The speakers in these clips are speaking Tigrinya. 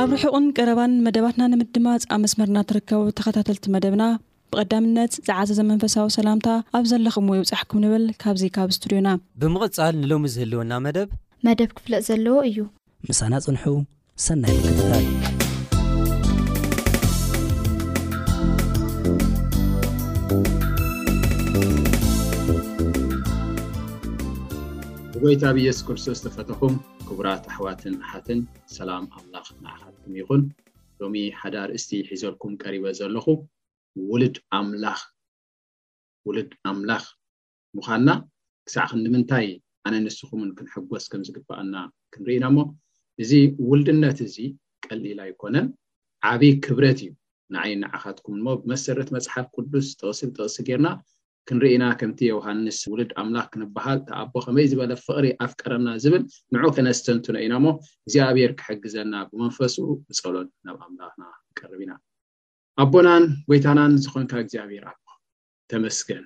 ኣብ ርሑቕን ቀረባን መደባትና ንምድማጽ ኣብ መስመርና ትርከቡ ተኸታተልቲ መደብና ብቐዳምነት ዝዓዘዘ መንፈሳዊ ሰላምታ ኣብ ዘለኹምዎ ይብጻሕኩም ንብል ካብዚ ካብ ስቱድዮና። ብምቕጻል ንሎሚ ዝህልወና መደብ። መደብ ክፍለጥ ዘለዎ እዩ። ምሳና ጽንሑ ሰናይ ምክትታል። ብጎይታ ብየሱስ ክርስቶስ ዝተፈተኹም ክቡራት ኣሕዋትን ኣሓትን ሰላም ኣምላኽ ንዓኻትኩም ይኹን ሎሚ ሓደ ኣርእስቲ ሒዘልኩም ቀሪበ ዘለኹ ውልድ ኣምላኽ ውልድ ኣምላኽ ምዃንና ክሳዕ ክንምንታይ ኣነ ንስኹምን ክንሕጎስ ከም ዝግባኣና ክንርኢ ኢና እሞ እዚ ውልድነት እዚ ቀሊል ኣይኮነን ዓብዪ ክብረት እዩ ንዓይ ንዓኻትኩም እሞ ብመሰረት መፅሓፍ ቅዱስ ጥቕሲ ብጥቕሲ ጌርና ክንርኢ ኢና ከምቲ የውሃንስ ውልድ ኣምላኽ ክንበሃል እቲ ኣቦ ከመይ ዝበለ ፍቕሪ ኣፍቀረና ዝብል ንዑ ከነስተንትኖ ኢና እሞ እግዚኣብሔር ክሕግዘና ብመንፈሱ ብጸሎት ናብ ኣምላኽና ንቀርብ ኢና ኣቦናን ጎይታናን ዝኾንካ እግዚኣብሔር ኣቦ ተመስገን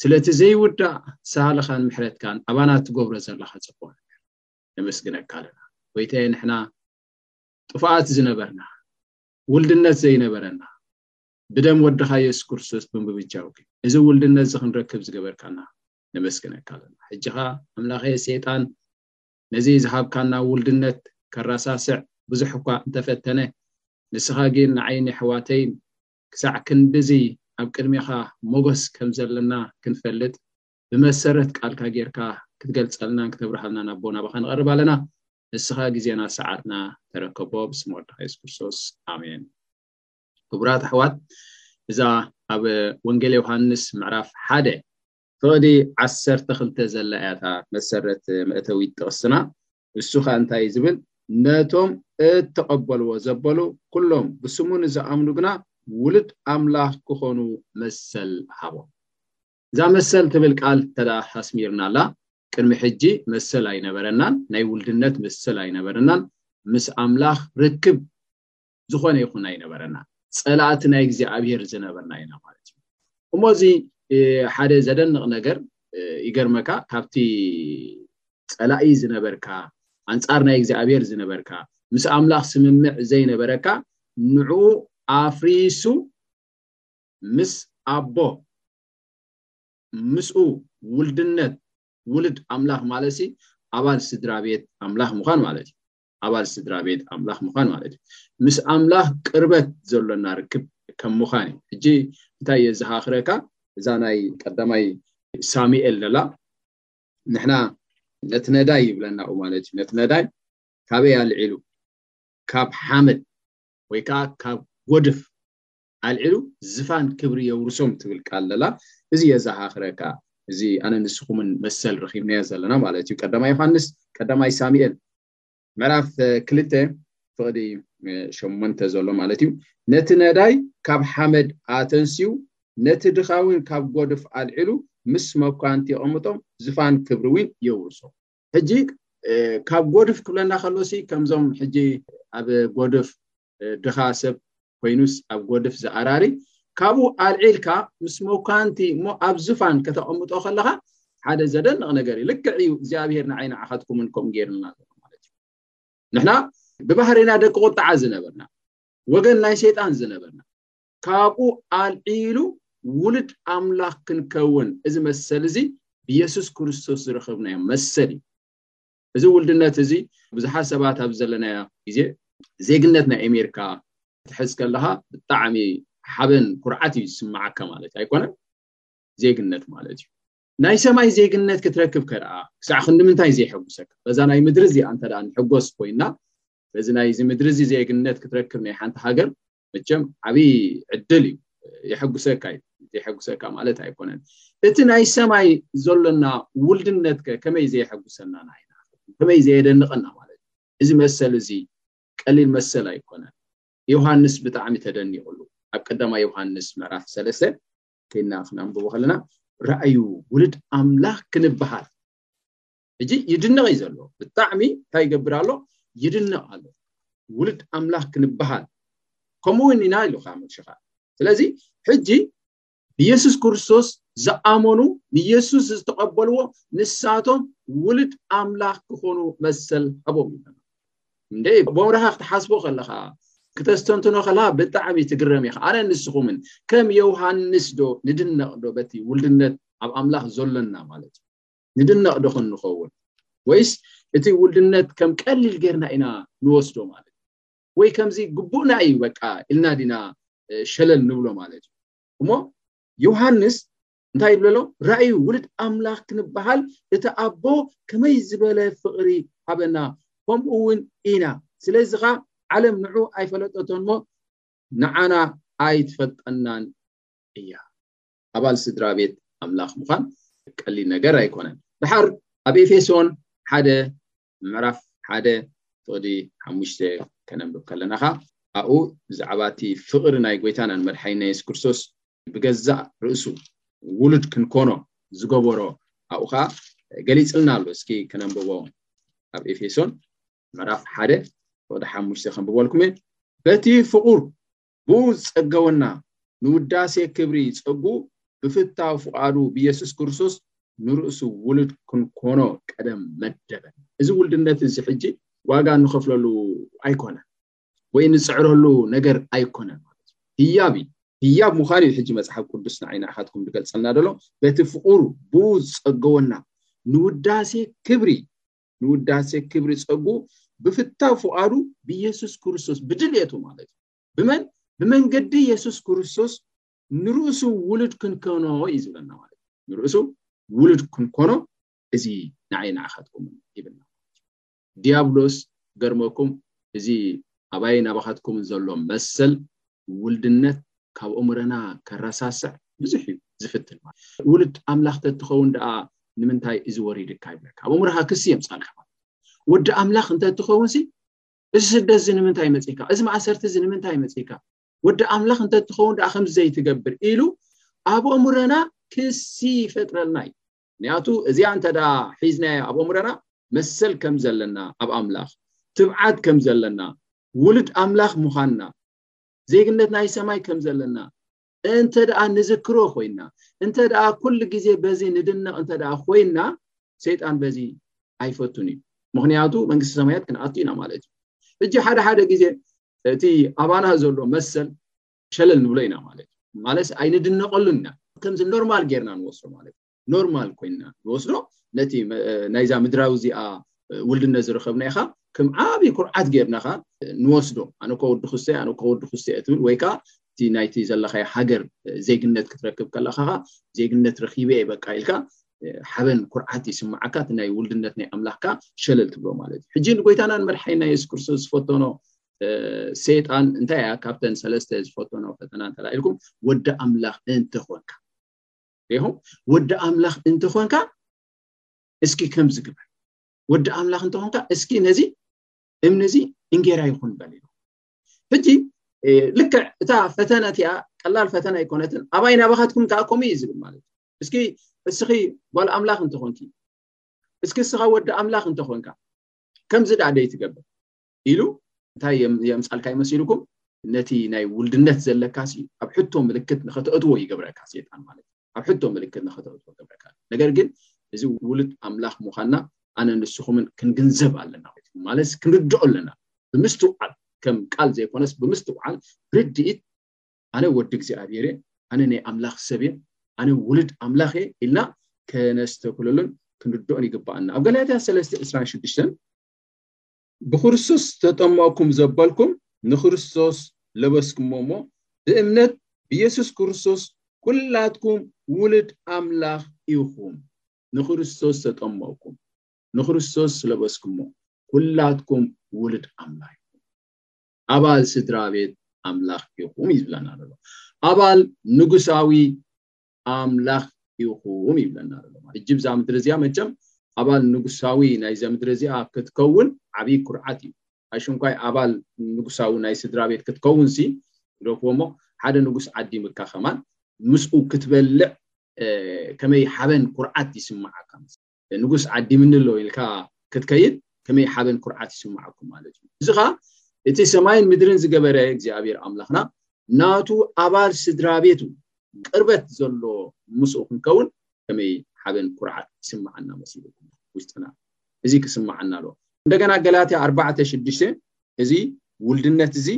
ስለቲ ዘይውዳእ ሳልኻን ምሕረትካን ኣባና ትገብሮ ዘለኻ ጽቡቕ ነመስግነካ ኣለና ጎይታየ ንሕና ጥፉኣት ዝነበርና ውልድነት ዘይነበረና ብደም ወድኻ የሱስ ክርስቶስ ብምብጃው ግን እዚ ውልድነት እዚ ክንረክብ ዝገበርካና ነመስግነካ ኣለና ሕጂ ኸኣ ኣምላኸየ ሰይጣን ነዚ ዝሃብካና ውልድነት ከራሳስዕ ብዙሕ እኳ እንተፈተነ ንስኻ ግን ንዓይን የሕዋተይን ክሳዕ ክንድዚ ኣብ ቅድሜኻ ሞገስ ከም ዘለና ክንፈልጥ ብመሰረት ቃልካ ጌርካ ክትገልጸልናን ክተብርሃልናን ኣቦና ባኻ ንቐርብ ኣለና ንስኻ ግዜና ሰዓትና ተረከቦ ብስም ወድኻ የሱስ ክርስቶስ ኣሜን ክቡራት ኣሕዋት እዛ ኣብ ወንጌል ዮሃንስ ምዕራፍ ሓደ ፍቕዲ ዓሰርተ ክልተ ዘላ እያ እታ መሰረት መእተዊት ጥቕስና እሱ ከዓ እንታይ ዝብል ነቶም እተቐበልዎ ዘበሉ ኩሎም ብስሙ ንዝኣምኑ ግና ውሉድ ኣምላኽ ክኾኑ መሰል ሃቦም እዛ መሰል ትብል ቃል ተዳ ኣስሚርና ኣላ ቅድሚ ሕጂ መሰል ኣይነበረናን ናይ ውልድነት መሰል ኣይነበረናን ምስ ኣምላኽ ርክብ ዝኾነ ይኹን ኣይነበረና ፀላእቲ ናይ እግዚኣብሄር ዝነበርና ኢና ማለት እዩ እሞ እዚ ሓደ ዘደንቕ ነገር ይገርመካ ካብቲ ፀላኢ ዝነበርካ ኣንፃር ናይ እግዚኣብሔር ዝነበርካ ምስ ኣምላኽ ስምምዕ ዘይነበረካ ንዕኡ ኣፍሪሱ ምስ ኣቦ ምስኡ ውልድነት ውልድ ኣምላኽ ማለት ሲ ኣባል ስድራ ቤት ኣምላኽ ምዃን ማለት እዩ ኣባል ስድራ ቤት ኣምላኽ ምዃን ማለት እዩ። ምስ ኣምላኽ ቅርበት ዘሎና ርክብ ከም ምዃን እዩ። ሕጂ እንታይ የዘኻኽረካ? እዛ ናይ ቀዳማይ ሳሙኤል ዘላ ንሕና ነቲ ነዳይ ይብለና ኡ ማለት እዩ። ነቲ ነዳይ ካበይ ኣልዒሉ? ካብ ሓመድ ወይ ከዓ ካብ ጎድፍ ኣልዒሉ ዝፋን ክብሪ የውርሶም ትብል ቃል ለላ እዚ የዛኻኽረካ እዚ ኣነ ንስኹምን መሰል ረኺብናዮ ዘለና ማለት እዩ ቀዳማይ ዮሓንስ ቀዳማይ ሳሙኤል ምዕራፍ ክልተ ፍቕዲ ሸሞንተ ዘሎ ማለት እዩ ነቲ ነዳይ ካብ ሓመድ ኣተንስዩ ነቲ ድኻ እውን ካብ ጎድፍ ኣልዒሉ ምስ መኳንቲ የቐምጦም ዝፋን ክብሪ እውን የውርሶም ሕጂ ካብ ጎድፍ ክብለና ከሎሲ ከምዞም ሕጂ ኣብ ጎድፍ ድኻ ሰብ ኮይኑስ ኣብ ጎድፍ ዝኣራሪ ካብኡ ኣልዒልካ ምስ መኳንቲ እሞ ኣብ ዝፋን ከተቐምጦ ከለኻ ሓደ ዘደንቕ ነገር እዩ ልክዕ እዩ እግዚኣብሄር ንዓይ ንዓኻትኩምን ከምኡ ገይርና ዘሎ ማለት እዩ ንሕና ብባህሪና ደቂ ቁጥዓ ዝነበርና ወገን ናይ ሰይጣን ዝነበርና ካብኡ ኣልዒሉ ውሉድ ኣምላኽ ክንከውን እዚ መሰል እዚ ብየሱስ ክርስቶስ ዝረኸብናዮ መሰል እዩ እዚ ውልድነት እዚ ብዙሓት ሰባት ኣብ ዘለናዮ ግዜ ዜግነት ናይ ኣሜሪካ ክትሕዝ ከለኻ ብጣዕሚ ሓበን ኩርዓት እዩ ዝስምዓካ ማለት ኣይኮነን ዜግነት ማለት እዩ ናይ ሰማይ ዜግነት ክትረክብ ከደኣ ክሳዕ ክንዲምንታይ ዘየሐጉሰካ በዛ ናይ ምድሪ እዚኣ እንተ ንሕጎስ ኮይና በዚ ናይዚ ምድሪ እዚ ዜግነት ክትረክብ ናይ ሓንቲ ሃገር መቸም ዓብይ ዕድል እዩ የሐጉሰካ እዩ የሐጉሰካ ማለት ኣይኮነን እቲ ናይ ሰማይ ዘሎና ውልድነት ከ ከመይ ዘየሐጉሰና ናይና ከመይ ዘየደንቐና ማለት እዩ እዚ መሰል እዚ ቀሊል መሰል ኣይኮነን ዮሃንስ ብጣዕሚ ተደኒቑሉ ኣብ ቀዳማ ዮሃንስ ምዕራፍ ሰለስተ ከይና ክነንብቦ ከለና ራእዩ ውልድ ኣምላኽ ክንበሃል ሕጂ ይድነቕ እዩ ዘሎ ብጣዕሚ እንታይ ይገብር ኣሎ ይድነቕ ኣሎ ውሉድ ኣምላኽ ክንበሃል ከምኡ እውን ኢና ኢሉካ መልሽኻ ስለዚ ሕጂ ብየሱስ ክርስቶስ ዝኣመኑ ንየሱስ ዝተቐበልዎ ንሳቶም ውሉድ ኣምላኽ ክኾኑ መሰል ሃቦም እዩ እንደ ቦምራኻ ክትሓስቦ ከለኻ ክተስተንትኖ ከለኻ ብጣዕሚ ትግረም ኢኻ ኣነ ንስኹምን ከም ዮሃንስ ዶ ንድነቕ ዶ በቲ ውልድነት ኣብ ኣምላኽ ዘሎና ማለት እዩ ንድነቕ ዶ ኾን ንኸውን? ወይስ እቲ ውልድነት ከም ቀሊል ጌርና ኢና ንወስዶ ማለት እዩ? ወይ ከምዚ ግቡእና እዩ በቃ ኢልና ዲና ሸለል ንብሎ ማለት እዩ? እሞ ዮሃንስ እንታይ ይብሎ ኣሎ? ራእዩ ውልድ ኣምላኽ ክንበሃል እቲ ኣቦ ከመይ ዝበለ ፍቕሪ ሃበና ከምኡ እውን ኢና ስለዚ ኸኣ ዓለም ንዑ ኣይፈለጠቶን እሞ ንዓና ኣይትፈልጠናን እያ። ኣባል ስድራ ቤት ኣምላኽ ምዃን ቀሊል ነገር ኣይኮነን ድሓር ኣብ ኤፌሶን ሓደ ምዕራፍ ሓደ ፍቕዲ ሓሙሽተ ከነንብብ ከለና ኸ ኣብኡ ብዛዕባ እቲ ፍቕሪ ናይ ጎይታናን መድሓይና የሱስ ክርስቶስ ብገዛእ ርእሱ ውሉድ ክንኮኖ ዝገበሮ ኣብኡ ከዓ ገሊፅልና ኣሎ እስኪ ከነንብቦ ኣብ ኤፌሶን ምዕራፍ ሓደ ፍቕዲ ሓሙሽተ ከንብበልኩም እየ በቲ ፍቑር ብኡ ዝጸገወና ንውዳሴ ክብሪ ጸግኡ ብፍታው ፍቓዱ ብየሱስ ክርስቶስ ንርእሱ ውሉድ ክንኮኖ ቀደም መደበና። እዚ ውልድነት እዚ ሕጂ ዋጋ እንኸፍለሉ ኣይኮነን ወይ እንጽዕረሉ ነገር ኣይኮነን ማለት እዩ። ህያብ እዩ። ህያብ ምዃኑ እዩ ሕጂ መጽሓፍ ቅዱስ ንዓይ ንዓኻትኩም ዝገልጸልና ዘሎ በቲ ፍቕሩ ብኡ ዝጸገወና ንውዳሴ ክብሪ ንውዳሴ ክብሪ ጸግኡ ብፍታው ፍቓዱ ብየሱስ ክርስቶስ ብድልየቱ ማለት እዩ ብመን ብመንገዲ የሱስ ክርስቶስ ንርእሱ ውሉድ ክንኮኖ እዩ ዝብለና ማለት እዩ ንርእሱ ውሉድ ክንኮኖ እዚ ንዓይ ንዓኻትኩም ይብልና ዲያብሎስ ገርመኩም እዚ ኣባይን ኣባኻትኩምን ዘሎ መሰል ውልድነት ካብ ኣእምሮና ከረሳስዕ ብዙሕ እዩ ዝፍትን ማለት እዩ። ውሉድ ኣምላኽ ተትኸውን ደኣ ንምንታይ እዚ ወሪድካ ይብለካ። ኣብ ኣእምሮኻ ክሲ የምጽኣልካ ማለት እዩ። ወዲ ኣምላኽ እንተትኸውንሲ እዚ ስደት እዚ ንምንታይ መጺእካ፣ እዚ ማእሰርቲ እዚ ንምንታይ መጺእካ፣ ወዲ ኣምላኽ እንተትኸውን ደኣ ከምዚ ዘይትገብር ኢሉ ኣብ ኣእምሮና ክሲ ይፈጥረልና እዩ። ምክንያቱ እዚኣ እንተ ሒዝናያ ኣብ ኣእምሮና መሰል ከም ዘለና ኣብ ኣምላኽ ትብዓት ከም ዘለና ውሉድ ኣምላኽ ምዃንና ዜግነት ናይ ሰማይ ከም ዘለና እንተ ደኣ ንዝክሮ ኮይና እንተ ደኣ ኩሉ ግዜ በዚ ንድነቕ እንተ ደኣ ኮይና ሰይጣን በዚ ኣይፈቱን እዩ ምክንያቱ መንግስቲ ሰማያት ክንኣቱ ኢና ማለት እዩ ሕጂ ሓደ ሓደ ግዜ እቲ ኣባና ዘሎ መሰል ሸለል ንብሎ ኢና ማለት እዩ ማለት ኣይንድነቀሉን ኢና ከምዚ ኖርማል ጌርና ንወስዶ ማለት እዩ ኖርማል ኮይንና ንወስዶ ነቲ ናይዛ ምድራዊ እዚኣ ውልድነት ዝረኸብና ኢኻ ከም ዓብዪ ኩርዓት ጌርና ኸ ንወስዶ ኣነ እኮ ወዲ ክስተ ኣነ እኮ ወዲ ክስተ እየ ትብል ወይ ከዓ እቲ ናይቲ ዘለኻዮ ሃገር ዜግነት ክትረክብ ከለኻ ኸ ዜግነት ረኪበ እየ በቃ ኢልካ ሓበን ኩርዓት ይስምዓካ እቲ ናይ ውልድነት ናይ ኣምላኽካ ሸለል ትብሎ ማለት እዩ ሕጂ ንጎይታናን መድሓይና የሱስ ክርስቶስ ዝፈተኖ ሰይጣን እንታይ እያ ካብተን ሰለስተ ዝፈተኖ ፈተና እንተ ኢልኩም ወዲ ኣምላኽ እንተኾንካ ይኹም ወዲ ኣምላኽ እንተኾንካ እስኪ ከምዚ ግበር ወዲ ኣምላኽ እንተኾንካ እስኪ ነዚ እምኒ እዚ እንጌራ ይኹን በል ኢሉ ሕጂ ልክዕ እታ ፈተነት እያ ቀላል ፈተና ኣይኮነትን ኣባይ ናባኻትኩም ከዓ ከምኡ እዩ ዝብል ማለት እዩ እስኪ እስኺ ጓል ኣምላኽ እንተኾንኪ እስኪ እስኻ ወዲ ኣምላኽ እንተኾንካ ከምዚ ደኣ ደይ ትገብር ኢሉ እንታይ የምጻልካ ይመሲልኩም ነቲ ናይ ውልድነት ዘለካ ሲ ኣብ ሕቶ ምልክት ንኸተእትዎ ይገብረካ ሴጣን ማለት ኣብ ሕቶ ምልክት ንኸተእትዎ ይገብረካ ነገር ግን እዚ ውሉድ ኣምላኽ ምዃንና ኣነ ንስኹምን ክንግንዘብ ኣለና ማለት ክንርድኦ ኣለና ብምስትውዓል ከም ቃል ዘይኮነስ ብምስትውዓል ርድኢት ኣነ ወዲ እግዚኣብሔር እየ ኣነ ናይ ኣምላኽ ሰብ እየ ኣነ ውሉድ ኣምላኽ እየ ኢልና ከነስተክለሉን ክንርድኦን ይግባኣና ኣብ ገላትያ ሰለስተ ዕስራን ሽዱሽተን ብክርስቶስ ዝተጠመቕኩም ዘበልኩም ንክርስቶስ ለበስኩሞ እሞ ብእምነት ብየሱስ ክርስቶስ ኩላትኩም ውሉድ ኣምላኽ ኢኹም። ንክርስቶስ ዝተጠመቕኩም ንክርስቶስ ስለበስኩሞ ኩላትኩም ውሉድ ኣምላኽ ኢኹም። ኣባል ስድራ ቤት ኣምላኽ ኢኹም እዩ ዝብለና ዘሎ። ኣባል ንጉሳዊ ኣምላኽ ይኹን ይብለና ኣሎ ማለት ሕጂ ብዛ ምድሪ እዚኣ መቸም ኣባል ንጉሳዊ ናይ ዘ ምድሪ እዚኣ ክትከውን ዓብዪ ኩርዓት እዩ ኣሽንኳይ ኣባል ንጉሳዊ ናይ ስድራ ቤት ክትከውን ሲ ግደፍዎ እሞ ሓደ ንጉስ ዓዲምካ ከማን ምስኡ ክትበልዕ ከመይ ሓበን ኩርዓት ይስምዓካ ንጉስ ዓዲምኒ ኣሎ ኢልካ ክትከይድ ከመይ ሓበን ኩርዓት ይስምዓኩም ማለት እዩ እዚ ኸዓ እቲ ሰማይን ምድርን ዝገበረ እግዚኣብሔር ኣምላኽና ናቱ ኣባል ስድራ ቤቱ ቅርበት ዘሎ ምስኡ ክንከውን ከመይ ሓበን ኩርዓት ይስምዓና መሲልኩም ውሽጥና እዚ ክስምዓና ኣሎ እንደገና ገላትያ ኣርባዕተ ሽዱሽተ እዚ ውልድነት እዚ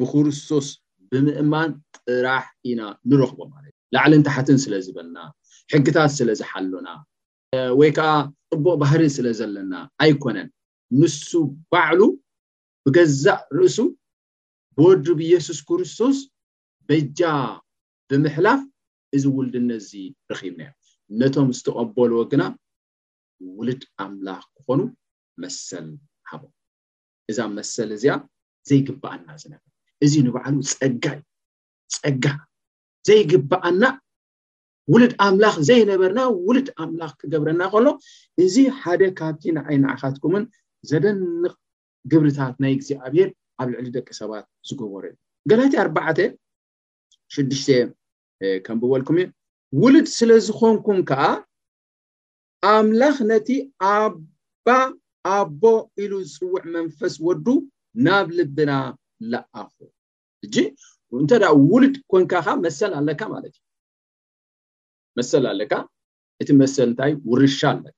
ብክርስቶስ ብምእማን ጥራሕ ኢና ንረኽቦ ማለት ላዕልን ታሕትን ስለ ዝበልና፣ ሕግታት ስለ ዝሓሎና፣ ወይ ከኣ ጽቡቕ ባህሪ ስለ ዘለና ኣይኰነን። ንሱ ባዕሉ ብገዛእ ርእሱ ብወዱ ብየሱስ ክርስቶስ በጃ ብምሕላፍ እዚ ውልድነት እዚ ረኺብናዮ። ነቶም ዝተቐበልዎ ግና ውሉድ ኣምላኽ ክዀኑ መሰል ሃቦም። እዛ መሰል እዚኣ ዘይግብኣና ዝነበረ፣ እዚ ንባዕሉ ጸጋ እዩ። ጸጋ ዘይግብኣና ውሉድ ኣምላኽ ዘይነበርና ውሉድ ኣምላኽ ክገብረና ከሎ እዚ ሓደ ካብቲ ንዓይ ንዓኻትኩምን ዘደንቕ ግብርታት ናይ እግዚኣብሔር ኣብ ልዕሊ ደቂ ሰባት ዝገበሮ እዩ ገላትያ ኣርባዕተ ሽዱሽተ ከምብበልኩም እዩ ውሉድ ስለ ዝኾንኩም ከዓ ኣምላኽ ነቲ ኣባ ኣቦ ኢሉ ዝፅውዕ መንፈስ ወዱ ናብ ልብና ለኣኹ እጂ እንተ ውሉድ ኮንካኻ መሰል ኣለካ ማለት እዩ መሰል ኣለካ እቲ መሰል እንታይ ውርሻ ኣለካ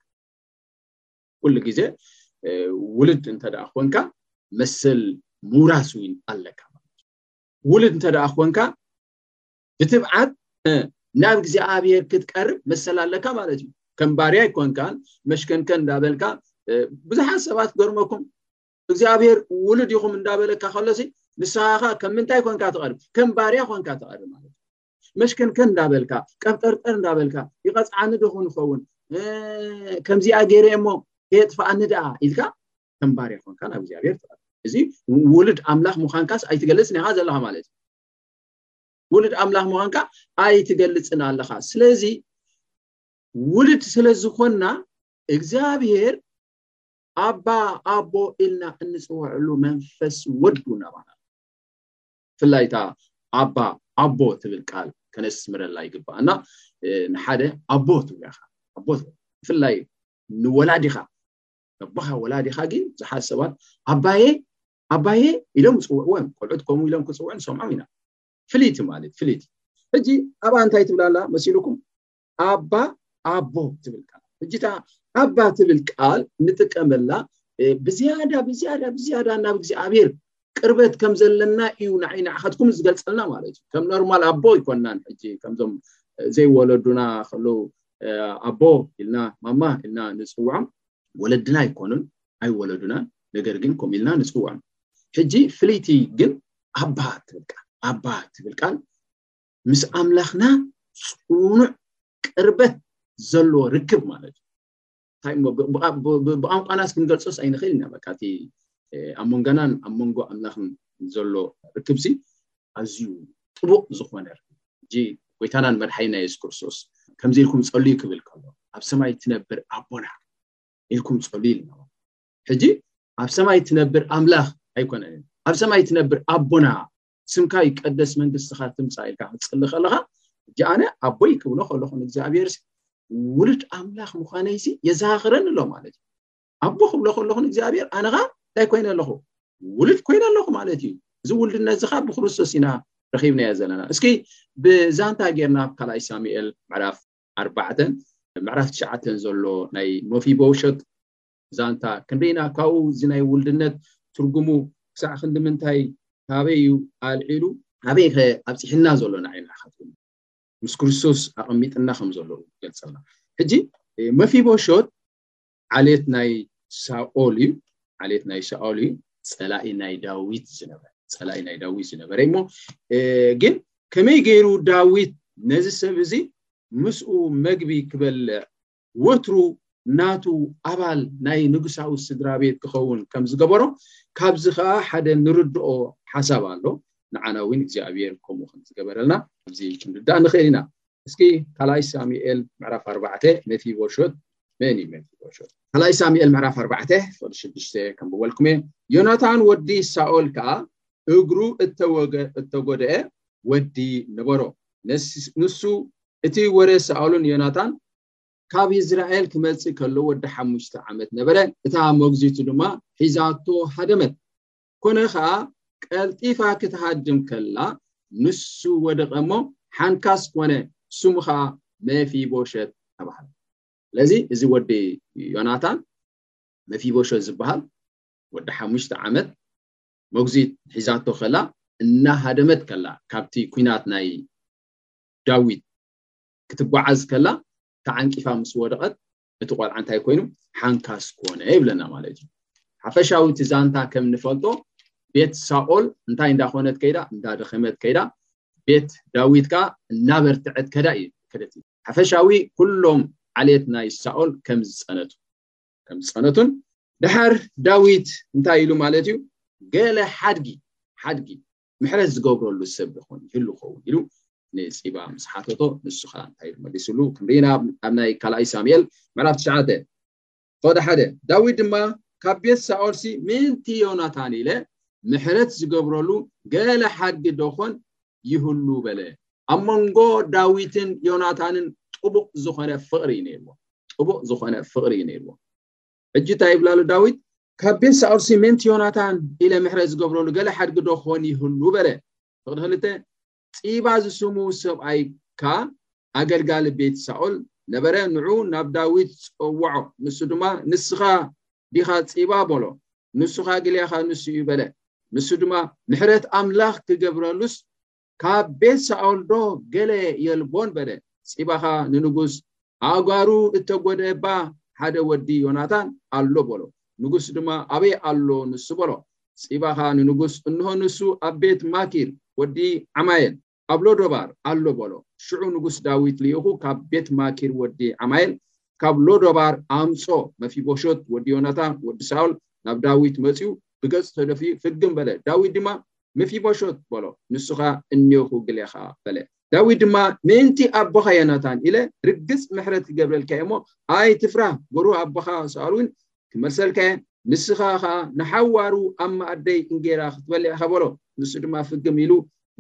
ኩሉ ግዜ ውሉድ እንተ ኮንካ መሰል ምውራስ እውን ኣለካ ማለት እዩ ውሉድ እንተ ኮንካ ብትብዓት ናብ እግዚኣብሔር ክትቀርብ መሰል ኣለካ ማለት እዩ ከም ባርያ ኣይኮንካን መሽከንከን እንዳበልካ ብዙሓት ሰባት ገርመኩም እግዚኣብሔር ውሉድ ይኹም እንዳበለካ ከሎሲ ንስኻኻ ከም ምንታይ ኮንካ ትቐርብ ከም ባርያ ኮንካ ትቐርብ ማለት መሽከንከን እንዳበልካ ቀብጠርጠር እንዳበልካ ይቐፅዓኒ ዶ ክንኸውን ከምዚኣ ገይረ እሞ ከየጥፋኣኒ ደኣ ኢልካ ከም ባርያ ኮንካ ናብ እግዚኣብሔር ትቐርብ እዚ ውሉድ ኣምላኽ ምዃንካስ ኣይትገልፅን ኢኻ ዘለኻ ማለት እዩ ውሉድ ኣምላኽ ምዃንካ ኣይትገልፅን ኣለኻ ስለዚ ውሉድ ስለ ዝኾንና እግዚኣብሔር ኣባ ኣቦ ኢልና እንፅወዐሉ መንፈስ ወድጉ ናባና ብፍላይ እታ ኣባ ኣቦ ትብል ቃል ከነስምረላ ይግባኣና ንሓደ ኣቦ ትብሎ ኢኻ ኣቦ ብፍላይ ንወላዲኻ ኣቦኻ ወላዲኻ ግን ብዙሓት ሰባት ኣባየ ኣባየ ኢሎም ይፅውዕዎ እዮም ቆልዑት ከምኡ ኢሎም ክፅውዑ ንሰምዖም ኢና ፍልይቲ ማለት ፍልይቲ ሕጂ ኣብኣ እንታይ ትብላላ መሲልኩም ኣባ ኣቦ ትብል ቃል ሕጂ እታ ኣባ ትብል ቃል ንጥቀመላ ብዝያዳ ብዝያዳ ብዝያዳ ናብ እግዚኣብሔር ቅርበት ከም ዘለና እዩ ንዓይ ንዓኻትኩም ዝገልፀልና ማለት እዩ ከም ኖርማል ኣቦ ይኮናን ሕጂ ከምዞም ዘይወለዱና ከለዉ ኣቦ ኢልና ማማ ኢልና ንፅውዖም ወለድና ኣይኮኑን ኣይወለዱናን ነገር ግን ከምኡ ኢልና ንፅውዖም ሕጂ ፍልይቲ ግን ኣባ ትብል ቃል ኣባ ትብል ቃል ምስ ኣምላኽና ጽኑዕ ቅርበት ዘለዎ ርክብ ማለት እዩ እንታይ ብቋንቋናስ ክንገልፆስ ኣይንኽእል ኢና በቃ እቲ ኣብ መንጎናን ኣብ መንጎ ኣምላኽን ዘሎ ርክብ ሲ ኣዝዩ ጥቡቕ ዝኾነ ሕጂ ጎይታናን መድሓይና የሱስ ክርስቶስ ከምዚ ኢልኩም ጸልዩ ክብል ከሎ ኣብ ሰማይ ትነብር ኣቦና ኢልኩም ጸልዩ ኢልና ሕጂ ኣብ ሰማይ ትነብር ኣምላኽ ኣይኮነን ኣብ ሰማይ ትነብር ኣቦና ስምካ ይቀደስ መንግስትኻ ትምጻእ ኢልካ ክትጽሊ ከለኻ ሕጂ ኣነ ኣቦይ ክብሎ ከለኹ ንእግዚኣብሔር ውሉድ ኣምላኽ ምዃነይሲ የዘኻኽረኒ ኣሎ ማለት እዩ ኣቦ ክብሎ ከለኹ ንእግዚኣብሔር ኣነ ኸ እንታይ ኮይነ ኣለኹ ውሉድ ኮይነ ኣለኹ ማለት እዩ እዚ ውልድነት እዚ ኸ ብክርስቶስ ኢና ረኺብናዮ ዘለና እስኪ ብዛንታ ጌርና ኣብ ካልኣይ ሳሙኤል ምዕራፍ ኣርባዕተን ምዕራፍ ትሽዓተን ዘሎ ናይ መፊቦሸት ዛንታ ክንደይ ኢና ካብኡ እዚ ናይ ውልድነት ትርጉሙ ክሳዕ ክንዲ ምንታይ ካበይ እዩ ኣልዒሉ ኣበይ ከ ኣብጺሕና ዘሎና ኢና ኢኻትኩም ምስ ክርስቶስ ኣቐሚጥና ከም ዘሎ ገልጸልና ሕጂ መፊቦሾት ዓሌት ናይ ሳኦል እዩ ዓሌት ናይ ሳኦል እዩ ፀላኢ ናይ ዳዊት ዝነበረ ፀላኢ ናይ ዳዊት ዝነበረ እሞ ግን ከመይ ገይሩ ዳዊት ነዚ ሰብ እዚ ምስኡ መግቢ ክበልዕ ወትሩ ናቱ ኣባል ናይ ንጉሳዊ ስድራቤት ክኸውን ከም ዝገበሮ ካብዚ ከኣ ሓደ ንርድኦ ሓሳብ ኣሎ ንዓና እውን እግዚኣብሔር ከምኡ ከም ዝገበረልና ኣብዚ ክንርዳእ ንኽእል ኢና እስኪ ካልኣይ ሳሙኤል ምዕራፍ ኣርባዕተ መፊቦሾት መን እዩ መፊቦሾት ካልኣይ ሳሙኤል ምዕራፍ ኣርባዕተ ፍቅዲ ሽዱሽተ ከንብበልኩም እየ ዮናታን ወዲ ሳኦል ከኣ እግሩ እተጎድአ ወዲ ነበሮ ንሱ እቲ ወረ ሳኦልን ዮናታን ካብ ይዝራኤል ክመጽእ ከሎ ወዲ ሓሙሽተ ዓመት ነበረ፣ እታ መጉዚቱ ድማ ሒዛቶ ሃደመት። ኮነ ከኣ ቀልጢፋ ክትሃድም ከላ ንሱ ወደቐ እሞ ሓንካስ ኮነ፣ ስሙ ከኣ መፊቦሸት ተባህለ። ስለዚ እዚ ወዲ ዮናታን መፊቦሸት ዝበሃል ወዲ ሓሙሽተ ዓመት መጉዚት ሒዛቶ ከላ እናሃደመት ከላ ካብቲ ኩናት ናይ ዳዊት ክትጓዓዝ ከላ ተዓንቂፋ ምስ ወደቐት እቲ ቆልዓ እንታይ ኮይኑ ሓንካስ ኮነ ይብለና ማለት እዩ ሓፈሻዊ እቲ ዛንታ ከም ንፈልጦ ቤት ሳኦል እንታይ እንዳኾነት ከይዳ እንዳደኸመት ከይዳ ቤት ዳዊት ከዓ እናበርትዐት ከዳ እዩ ከደት እዩ ሓፈሻዊ ኩሎም ዓሌት ናይ ሳኦል ከም ዝፀነቱ ከም ዝፀነቱን ድሓር ዳዊት እንታይ ኢሉ ማለት እዩ ገለ ሓድጊ ሓድጊ ምሕረት ዝገብረሉ ሰብ ዶኾን ይህሉ ኸውን ኢሉ ንጺባ ምስ ሓተቶ ንሱ ኸኣ እንታይ ኢሉ መሊሱሉ ክንርኢ ኢና ኣብ ናይ ካልኣይ ሳሙኤል ምዕራፍ ትሽዓተ ኸወደ ሓደ ዳዊት ድማ ካብ ቤት ሳኦልሲ ምእንቲ ዮናታን ኢለ ምሕረት ዝገብረሉ ገለ ሓድጊ ዶኾን ይህሉ በለ ኣብ መንጎ ዳዊትን ዮናታንን ጥቡቕ ዝኾነ ፍቕሪ እዩ ነይርዎ ጥቡቕ ዝኾነ ፍቕሪ እዩ ነይርዎ ሕጂ እንታይ ይብል ኣሎ ዳዊት ካብ ቤት ሳኦልሲ ምእንቲ ዮናታን ኢለ ምሕረት ዝገብረሉ ገለ ሓድጊ ዶ ክኾን ይህሉ በለ ፍቕዲ ክልተ ጺባ ዝስሙ ሰብኣይ ከኣ ኣገልጋሊ ቤት ሳኦል ነበረ ንዑ ናብ ዳዊት ጸወዖ ንሱ ድማ ንስኻ ዲኻ ጺባ በሎ ንሱ ኻግልያኻ ንሱ እዩ በለ ንሱ ድማ ምሕረት ኣምላኽ ክገብረሉስ ካብ ቤት ሳኦልዶ ገለ የልቦን? በለ። ጺባኻ ንንጉስ፣ ኣእጋሩ እተጐድኤ እባ ሓደ ወዲ ዮናታን ኣሎ፣ በሎ። ንጉስ ድማ፣ ኣበይ ኣሎ ንሱ? በሎ። ጺባኻ ንንጉስ፣ እንሆ፣ ንሱ ኣብ ቤት ማኪር ወዲ ዓማየል ኣብ ሎዶባር ኣሎ፣ በሎ። ሽዑ ንጉስ ዳዊት ልኢኹ ካብ ቤት ማኪር ወዲ ዓማየል ካብ ሎዶባር ኣምጽኦ። መፊቦሾት ወዲ ዮናታን ወዲ ሳኦል ናብ ዳዊት መጺኡ ብገጹ ተደፊኡ ፍግም በለ፣ ዳዊት ድማ መፊቦሾት በሎ፣ ንሱኻ እኔኹ ግሌኻ፣ በለ። ዳዊት ድማ፣ ምእንቲ ኣቦኻ ዮናታን ኢለ፣ ርግጽ ምሕረት ክገብረልካ እየ እሞ፣ ኣይትፍራህ፣ ብሩህ ኣቦኻ ሳኦልውን ክመልሰልካ እየ፣ ንስኻ ኸኣ ንሓዋሩ ኣብ መኣደይ እንጌራ ክትበልዕ ኢኻ፣ በሎ። ንሱ ድማ ፍግም ኢሉ፣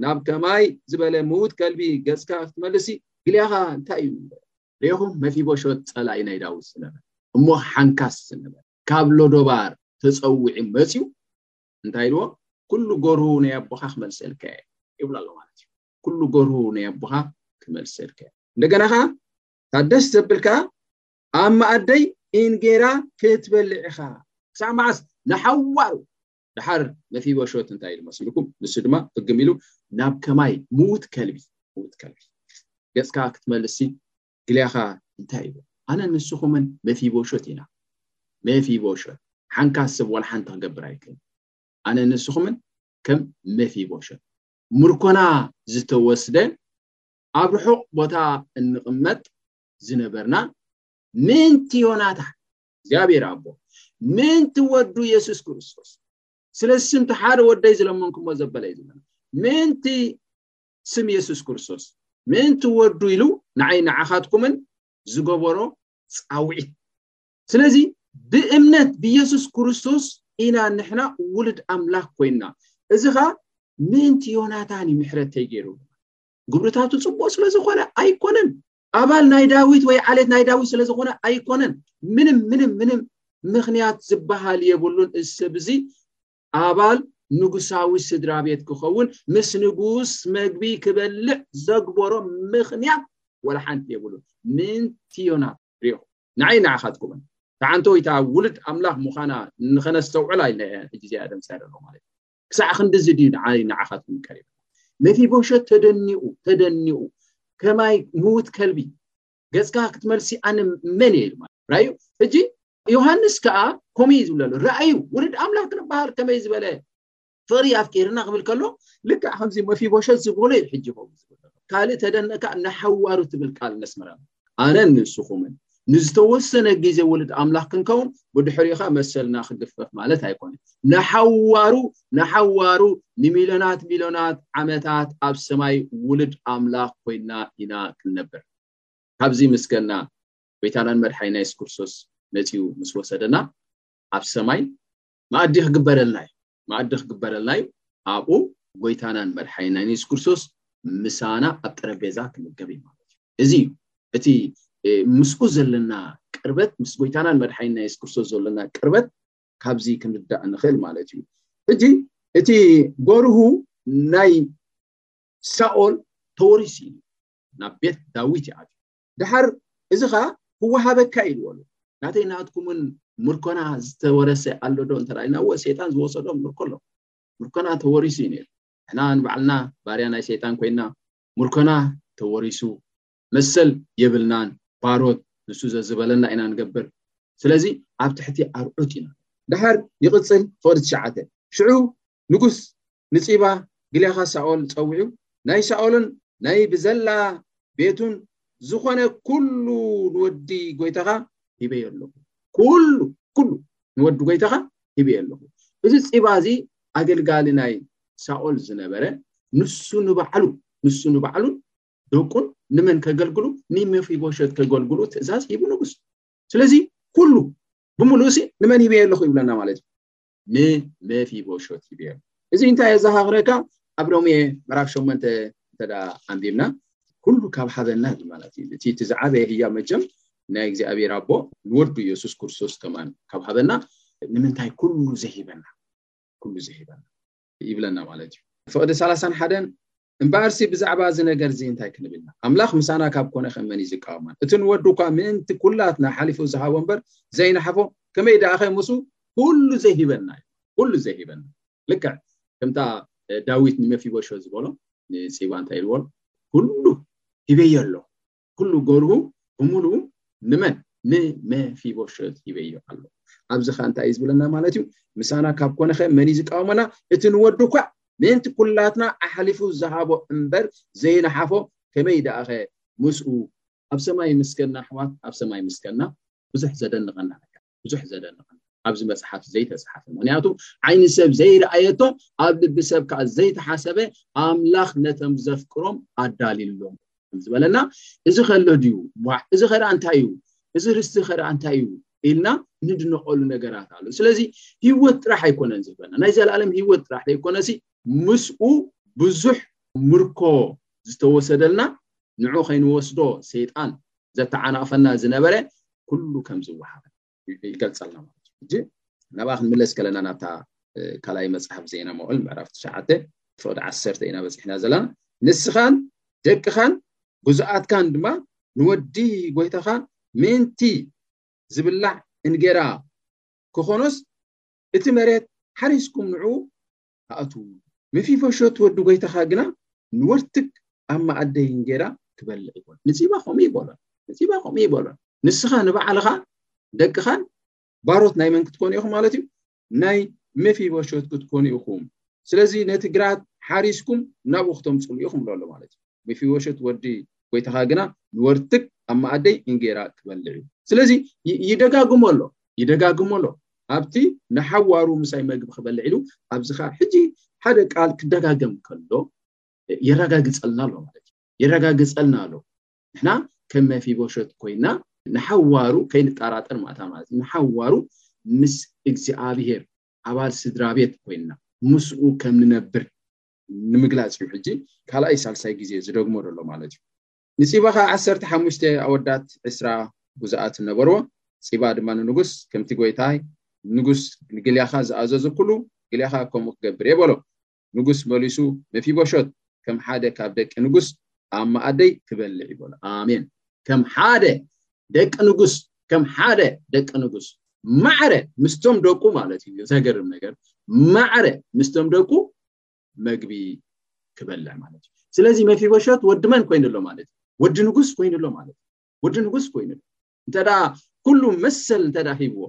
ናብ ከማይ ዝበለ ምዉት ከልቢ ገጽካ ክትመልስሲ ግሌኻ እንታይ እዩ? በለ። ሬኹም መፊቦሾት ጸላኢ ናይ ዳዊት ዝነበረ እሞ ሓንካስ ዝነበረ፣ ካብ ሎዶባር ተጸዊዑ መጺኡ እንታይ ኢልዎ ኩሉ ጎርሁ ናይ ኣቦኻ ክመልሰልካ እየ ይብሎ ኣሎ ማለት እዩ ኩሉ ጎርሁ ናይ ኣቦኻ ክመልሰልካ እየ እንደገና ኸዓ እታ ደስ ዘብል ከዓ ኣብ መኣደይ እንጌራ ክትበልዕ ኢኻ ክሳዕ መዓስ ንሓዋሩ ድሓር መፊቦሾት እንታይ ኢሉ መሲልኩም ንሱ ድማ ፍግም ኢሉ ናብ ከማይ ምዉት ከልቢ ምዉት ከልቢ ገጽካ ክትመልሲ ግሊያኻ እንታይ ይብል ኣነን ንስኹምን መፊቦሾት ኢና መፊቦሾት ሓንካስ ሰብ ዋላ ሓንቲ ክገብር ኣይክእልን ኣነን ንስኹምን ከም መፊቦሾት ምርኮና ዝተወስደ ኣብ ርሑቕ ቦታ እንቕመጥ ዝነበርና ምንቲ ዮናታ እግዚኣብሔር ኣቦ ምንቲ ወዱ የሱስ ክርስቶስ ስለስምቲ ሓደ ወደይ ዝለመንኩሞ ዘበለ እዩ ዝብለና ምንቲ ስም የሱስ ክርስቶስ ምእንቲ ወዱ ኢሉ ንዓይ ንዓኻትኩምን ዝገበሮ ጻውዒት ስለዚ ብእምነት ብየሱስ ክርስቶስ ኢና ንሕና ውሉድ ኣምላኽ ኮይንና እዚ ኸኣ ምእንቲ ዮናታን እዩ ምሕረተይ ገይሩ ግብርታቱ ፅቡቅ ስለዝኾነ ኣይኮነን ኣባል ናይ ዳዊት ወይ ዓሌት ናይ ዳዊት ስለዝኾነ ኣይኮነን ምንም ምንም ምንም ምክንያት ዝበሃል የብሉን እዚ ሰብ እዚ ኣባል ንጉሳዊ ስድራቤት ክኸውን ምስ ንጉስ መግቢ ክበልዕ ዘግበሮ ምኽንያት ዋላ ሓንቲ የብሉን። ምንቲ ዮና ርኢኹ ንዓይን ንዓኻትኩምን ተዓንተወይታ ውሉድ ኣምላኽ ምዃና ንኸነስተውዕላ ኢልና እየ ሕጂ እዚኣ ደምጺ ኣለሎ ማለት እዩ። ክሳዕ ክንድዚ ድዩ ንዓይን ንዓኻትኩምን ቀሪብና? መፊቦሸት ተደኒቑ ተደኒቑ ከማይ ምዉት ከልቢ ገጽካ ክትመልሲ ኣነ መን እየ ኢሉ ራዩ ሕጂ ዮሃንስ ከዓ ከምኡ እዩ ዝብለ ኣሎ ራእዩ ውሉድ ኣምላኽ ክንበሃል ከመይ ዝበለ ፍቕሪ ኣፍቂርና ክብል ከሎ ልክዕ ከምዚ መፊቦሸት ዝበሎ እዩ ሕጂ ከምኡ ዝብለ ካልእ ተደነካ ንሓዋሩ ትብል ቃል ነስምራ ኣነን ንስኹምን ንዝተወሰነ ግዜ ውሉድ ኣምላኽ ክንከውን ብድሕሪኻ መሰልና ክግፈፍ ማለት ኣይኮነን ንሓዋሩ ንሓዋሩ ንሚልዮናት ሚልዮናት ዓመታት ኣብ ሰማይ ውሉድ ኣምላኽ ኮይንና ኢና ክንነብር። ካብዚ ምስገና ጎይታናን መድሓኒና የሱስ ክርስቶስ መጺኡ ምስ ወሰደና ኣብ ሰማይ መኣዲ ክግበረልና እዩ። መኣዲ ክግበረልና እዩ። ኣብኡ ጎይታናን መድሓኒናን የሱስ ክርስቶስ ምሳና ኣብ ጠረጴዛ ክምገብ እዩ ማለት እዩ። እዚ እዩ እቲ ምስኡ ዘለና ቅርበት ምስ ጎይታናን መድሓኒና የሱስ ክርስቶስ ዘለና ቅርበት ካብዚ ክንርዳእ ንኽእል ማለት እዩ ሕጂ እቲ ጎርሁ ናይ ሳኦል ተወሪሱ እዩ ናብ ቤት ዳዊት ይኣትዩ ድሓር እዚ ኸዓ ክወሃበካ ኢልዎሉ ናተይ ናትኩምን ምርኮና ዝተወረሰ ኣሎ ዶ እንተ ኢልና እወ ሰይጣን ዝወሰዶ ምርኮ ኣሎ ምርኮና ተወሪሱ እዩ ነይሩ ንሕና ንባዕልና ባርያ ናይ ሰይጣን ኮይና ምርኮና ተወሪሱ መሰል የብልናን ባሮት ንሱ ዘዝበለና ኢና ንገብር ስለዚ ኣብ ትሕቲ ኣርዑት ኢና። ደሓር ይቕጽል ፍቕዲ ትሽዓተ። ሽዑ ንጉስ ንጺባ ግልያኻ ሳኦል ጸዊዑ ናይ ሳኦልን ናይ ብዘላ ቤቱን ዝኾነ ኩሉ ንወዲ ጎይታኻ ሂበዮ ኣለኹ ኩሉ ኩሉ ንወዲ ጎይታኻ ሂበዮ ኣለኹ እዚ ጺባ እዚ ኣገልጋሊ ናይ ሳኦል ዝነበረ ንሱ ንባዕሉ ንሱ ንባዕሉን ደቁን ንመን ከገልግሉ ንመፊቦሸት ከገልግሉ ትእዛዝ ሂቡ ንጉስ ስለዚ ኩሉ ብምሉእ ሲ ንመን ይበየ ኣለኹ ይብለና ማለት እዩ ንመፊቦሸት ይበየ እዚ እንታይ የዘኻኽረካ ኣብ ሎሚ ምዕራፍ ሸመንተ እንተ ኣንቢብና ኩሉ ካብ ሓበና እዩ ማለት እዩ እቲ እቲ ዝዓበየ ህያ መቸም ናይ እግዚኣብሔር ኣቦ ንወዱ የሱስ ክርስቶስ ከማን ካብ ሃበና ንምንታይ ኩሉ ዘሂበና ኩሉ ዘሂበና ይብለና ማለት እዩ ፍቅዲ ሰላሳን ሓደን እምበኣርሲ ብዛዕባ እዚ ነገር እዚ እንታይ ክንብል ኢና ኣምላኽ ምሳና ካብ ኮነ ከመን እዩ ዝቃወማን እቲ ንወዱ እኳ ምእንቲ ኩላትና ሓሊፉ ዝሃቦ እምበር ዘይንሓፎ ከመይ ደኣ ከ ምስ ኩሉ ዘይሂበና እዩ ኩሉ ዘይሂበና ልክዕ ከምታ ዳዊት ንመፊቦሾ ዝበሎ ንፂባ እንታይ ኢልዎ ኩሉ ሂበዮ ኣሎ ኩሉ ገርሁ ብምሉኡ ንመን ንመፊቦሸት ሂበዮ ኣሎ ኣብዚ ከ እንታይ እዩ ዝብለና ማለት እዩ ምሳና ካብ ኮነ ከ መን እዩ ዝቃወመና እቲ ንወዱ እኳ ምእንቲ ኩላትና ኣሕሊፉ ዝሃቦ እምበር ዘይነሓፎ ከመይ ደኣ ከ ምስኡ ኣብ ሰማይ ምስከና ኣሕዋት ኣብ ሰማይ ምስከና ብዙሕ ዘደንቐና ነገር ብዙሕ ዘደንቐኒ ኣብዚ መፅሓፍ ዘይተፅሓፈ ምክንያቱ ዓይኒ ሰብ ዘይረኣየቶ ኣብ ልቢ ሰብ ከዓ ዘይተሓሰበ ኣምላኽ ነቶም ዘፍቅሮም ኣዳልዩሎም ዝበለና እዚ ከሎ ድዩ ዋ እዚ ከደኣ እንታይ እዩ እዚ ርስቲ ከደኣ እንታይ እዩ ኢልና ንድነቐሉ ነገራት ኣሎ ስለዚ ሂወት ጥራሕ ኣይኮነን ዝህበና ናይ ዘለኣለም ሂወት ጥራሕ ዘይኮነሲ ምስኡ ብዙሕ ምርኮ ዝተወሰደልና ንዑ ከይንወስዶ ሰይጣን ዘተዓናቕፈና ዝነበረ ኩሉ ከም ዝወሃበን ይገልጸልና ማለት እዩ። ሕጂ ናብኣ ክንምለስ ከለና ናብታ ካልኣይ መጽሓፍ ዜና መዋዕል ምዕራፍ ትሽዓተ ፍቕዲ ዓሰርተ ኢና በጺሕና ዘለና ንስኻን ደቅኻን ግዙኣትካን ድማ ንወዲ ጎይታኻ ምእንቲ ዝብላዕ እንጌራ ክኾኖስ እቲ መሬት ሓሪስኩም ንዑ ኣእትውዎ። መፊቦሾት ወዲ ጐይታኻ ግና ንወርትግ ኣብ መኣደይ እንጌራ ኪበልዕ ይበሎ። ንጺባ ኸምኡ ይበሎ፣ ንጺባ ኸምኡ ይበሎ። ንስኻ ንባዕልኻ፣ ደቅኻን ባሮት ናይ መን ክትኮኑ ኢኹም ማለት እዩ? ናይ መፊቦሾት ክትኮኑ ኢኹም። ስለዚ ነቲ ግራት ሓሪስኩም ናብኡ ክተምጽሉ ኢኹም በሎ ማለት እዩ። ሜፊዎሸት ወዲ ጎይታኻ ግና ንወርትግ ኣብ መኣደይ እንጌራ ኪበልዕ እዩ። ስለዚ ይደጋግሞ ኣሎ፣ ይደጋግሞ ኣሎ፣ ኣብቲ ንሓዋሩ ምሳይ መግቢ ኪበልዕ ኢሉ፣ ኣብዚ ኸኣ ሕጂ ሓደ ቃል ኪደጋገም ከሎ የረጋግጸልና ኣሎ ማለት እዩ፣ የረጋግጸልና ኣሎ። ንሕና ከም ሜፊቦሸት ኮይና ንሓዋሩ ከይንጠራጠር ማእታ ማለት እዩ፣ ንሓዋሩ ምስ እግዚኣብሄር ኣባል ስድራ ቤት ኮይና ምስኡ ከም ንነብር ንምግላጽ እዩ ሕጂ ካልኣይ ሳልሳይ ግዜ ዝደግሞ ዘሎ ማለት እዩ ንጺባ ከኣ ዓሰርተ ሓሙሽተ ኣወዳት ዕስራ ጉዛኣት ነበርዎ ጺባ ድማ ንንጉስ ከምቲ ጎይታይ ንጉስ ንግልያኻ ዝኣዘዙ ኩሉ ግልያኻ ከምኡ ክገብር እየ በሎ ንጉስ መሊሱ መፊቦሾት ከም ሓደ ካብ ደቂ ንጉስ ኣብ መኣደይ ክበልዕ ይበሎ ኣሜን ከም ሓደ ደቂ ንጉስ ከም ሓደ ደቂ ንጉስ ማዕረ ምስቶም ደቁ ማለት እዩ ዘገርም ነገር ማዕረ ምስቶም ደቁ መግቢ ክበልዕ ማለት እዩ ስለዚ መፊቦሸት ወዲ መን ኮይኑ ኣሎ ማለት እዩ ወዲ ንጉስ ኮይኑ ኣሎ ማለት እዩ ወዲ ንጉስ ኮይኑ ኣሎ እንተ ኩሉ መሰል እንተ ሂብዎ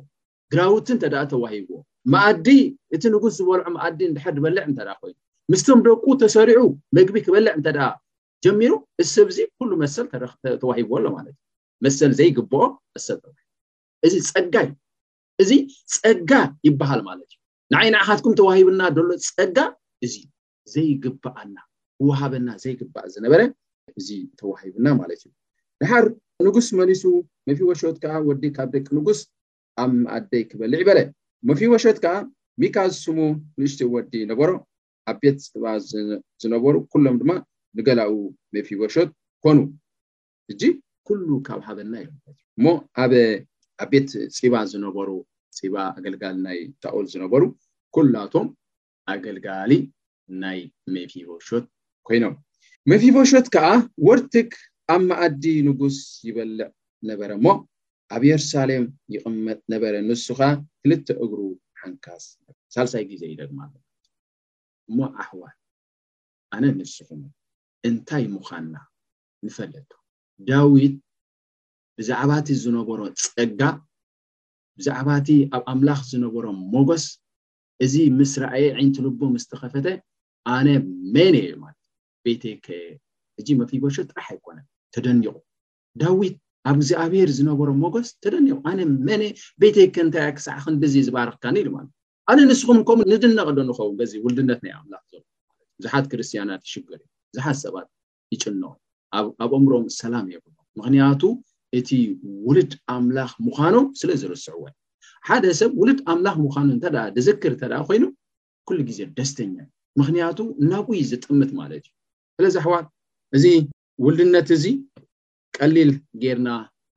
ግራውቲ እንተ ተዋሂብዎ መኣዲ እቲ ንጉስ ዝበልዖ መኣዲ እንድሕር ዝበልዕ እንተ ኮይኑ ምስቶም ደቁ ተሰሪዑ መግቢ ክበልዕ እንተ ጀሚሩ እዚ ሰብ እዚ ኩሉ መሰል ተዋሂብዎ ኣሎ ማለት እዩ መሰል ዘይግብኦ መሰል ተዋሂ እዚ ፀጋ እዩ እዚ ፀጋ ይበሃል ማለት እዩ ንዓይ ንዓኻትኩም ተዋሂብና ዘሎ ፀጋ እዚ ዘይግባኣና ክወሃበና ዘይግባእ ዝነበረ እዚ ተዋሂብና ማለት እዩ ድሓር ንጉስ መሊሱ መፊወሸት ከዓ ወዲ ካብ ደቂ ንጉስ ኣብ ኣደይ ክበልዕ በለ መፊወሸት ከዓ ሚካ ዝስሙ ንእሽተ ወዲ ነበሮ ኣብ ቤት ፅባ ዝነበሩ ኩሎም ድማ ንገላኡ መፊወሸት ኮኑ ሕጂ ኩሉ ካብ ሃበና ኢሎም ማለት እዩ እሞ ኣብ ኣብ ቤት ፂባ ዝነበሩ ፂባ ኣገልጋሊ ናይ ሳኦል ዝነበሩ ኩላቶም ኣገልጋሊ ናይ ሜፊቦሾት ኮይኖም መፊቦሾት ከዓ ወርትግ ኣብ መኣዲ ንጉስ ይበልዕ ነበረ እሞ ኣብ የሩሳሌም ይቕመጥ ነበረ ንሱ ከዓ ክልተ እግሩ ሓንካስ ሳልሳይ ግዜ ይደግማ እሞ ኣሕዋት ኣነ ንስኹም እንታይ ምዃንና ንፈለቶ። ዳዊት ብዛዕባ እቲ ዝነበሮ ጸጋ፣ ብዛዕባ እቲ ኣብ ኣምላኽ ዝነበሮ ሞገስ፣ እዚ ምስ ረኣየ ኣዒንቲ ልቡ ምስ ተኸፈተ፣ ኣነ መን እየ ማለት ቤተይከ ሕጂ መፊቦሸት ጥራሕ ኣይኮነን ተደኒቑ። ዳዊት ኣብ እግዚኣብሄር ዝነበሮ ሞገስ ተደኒቑ፣ ኣነ መን እየ ቤተይከ እንታይ እያ ክሳዕ ክንድዚ ዝባረኽካኒ ኢሉ ማለት ኣነ ንስኹም ከምኡ ንድነቕ ዶ ንኸውን በዚ ውልድነት ናይ ኣምላኽ ዘሎ ብዙሓት ክርስትያናት ይሽገሩ እዮም ብዙሓት ሰባት ይጭኖ ኣብ ኣእምሮኦም ሰላም የብሎም ምክንያቱ እቲ ውልድ ኣምላኽ ምዃኑ ስለ ዝርስዕዎ ሓደ ሰብ ውልድ ኣምላኽ ምዃኑ እንተ ድዝክር እንተ ኮይኑ ኩሉ ግዜ ደስተኛ ምክንያቱ ናብኡ እዩ ዝጥምት ማለት እዩ ስለዚ ኣሕዋት እዚ ውልድነት እዚ ቀሊል ጌርና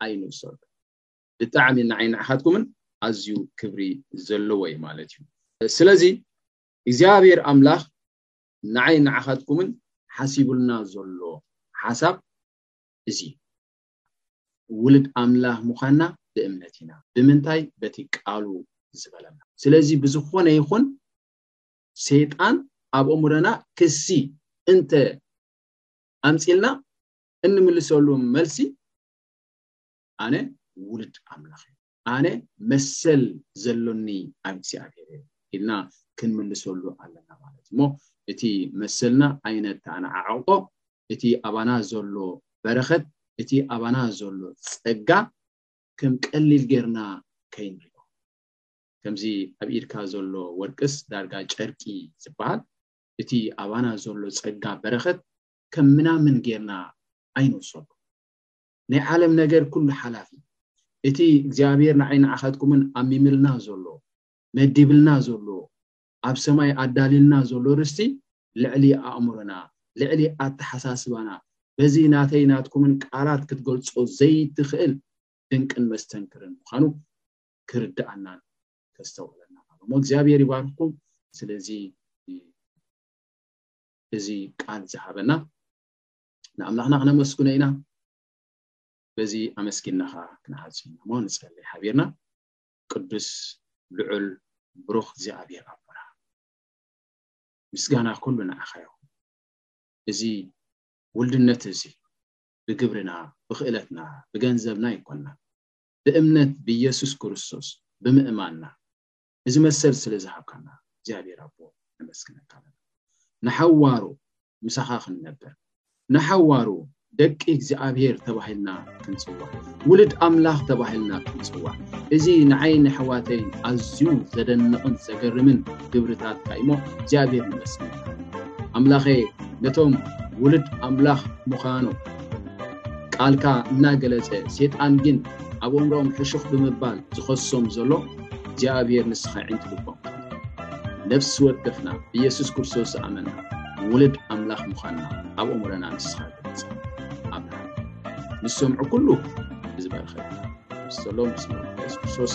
ኣይንውሰዱ ብጣዕሚ ንዓይ ንዓኻትኩምን ኣዝዩ ክብሪ ዘለዎ እዩ ማለት እዩ ስለዚ እግዚኣብሔር ኣምላኽ ንዓይን ንዓኻትኩምን ሓሲቡልና ዘሎ ሓሳብ እዚ እዩ። ውሉድ ኣምላኽ ምዃንና ብእምነት ኢና። ብምንታይ? በቲ ቃሉ ዝበለና። ስለዚ ብዝኾነ ይኹን ሰይጣን ኣብ ኣእምሮና ክሲ እንተ ኣምጺልና እንምልሰሉ መልሲ ኣነ ውሉድ ኣምላኽ እየ። ኣነ መሰል ዘሎኒ ኣብ እግዚኣብሔር እየ ኢልና ክንምልሰሉ ኣለና ማለት እሞ እቲ መሰልና ኣይነተኣነዓዕቕቆ እቲ ኣባና ዘሎ በረኸት እቲ ኣባና ዘሎ ጸጋ ከም ቀሊል ጌርና ከይንሪ ከምዚ ኣብ ኢድካ ዘሎ ወርቅስ ዳርጋ ጨርቂ ዝበሃል እቲ ኣባና ዘሎ ጸጋ በረኸት ከም ምናምን ጌርና ኣይንውሰዱ ናይ ዓለም ነገር ኩሉ ሓላፊ እቲ እግዚኣብሔር ንዓይ ንዓኻትኩምን ኣሚምልና ዘሎ መዲብልና ዘሎ ኣብ ሰማይ ኣዳልዩልና ዘሎ ርስቲ ልዕሊ ኣእምሮና ልዕሊ ኣተሓሳስባና በዚ ናተይ ናትኩምን ቃላት ክትገልጾ ዘይትኽእል ድንቅን መስተንክርን ምዃኑ ክርድኣናን ከስተውዕለና ኣሎ እሞ እግዚኣብሔር ይባርኽኩም ስለዚ እዚ ቃል ዝሃበና ንኣምላኽና ክነመስግኖ ኢና በዚ ኣመስጊንና ከዓ ክንሃፁ ኢና እሞ ንፀለይ ሓቢርና ቅዱስ ልዑል ብሩኽ እግዚኣብሔር ኣቦና ምስጋና ኩሉ ንዓኻ ይኹን እዚ ውልድነት እዚ ብግብርና ብክእለትና ብገንዘብና ይኮና ብእምነት ብኢየሱስ ክርስቶስ ብምእማንና እዚ መሰል ስለ ዝሃብካና እግዚኣብሔር ኣቦ ነመስግነካ ኣለና ንሓዋሩ ምሳኻ ክንነብር ንሓዋሩ ደቂ እግዚኣብሔር ተባሂልና ክንጽዋዕ ውልድ ኣምላኽ ተባሂልና ክንጽዋዕ እዚ ንዓይ ንሕዋተይ ኣዝዩ ዘደንቕን ዘገርምን ግብርታትካ እዩሞ እግዚኣብሔር ነመስግነካ ኣምላኸ ነቶም ውልድ ኣምላኽ ምዃኑ ቃልካ እናገለጸ ሴጣን ግን ኣብ እምሮኦም ሕሹኽ ብምባል ዝኸሶም ዘሎ እግዚኣብሔር ንስኻ ኣዒንቲ ልቦም ትኹን። ነፍሲ ወከፍና ብየሱስ ክርስቶስ ዝኣመና ውሉድ ኣምላኽ ምዃንና ኣብ ኣእምሮና ንስኻ ግለጽ። ኣምላኽ ምስ ሰምዑ ኩሉ ብዝበረኸ ምስ ዘሎ ምስ የሱስ ክርስቶስ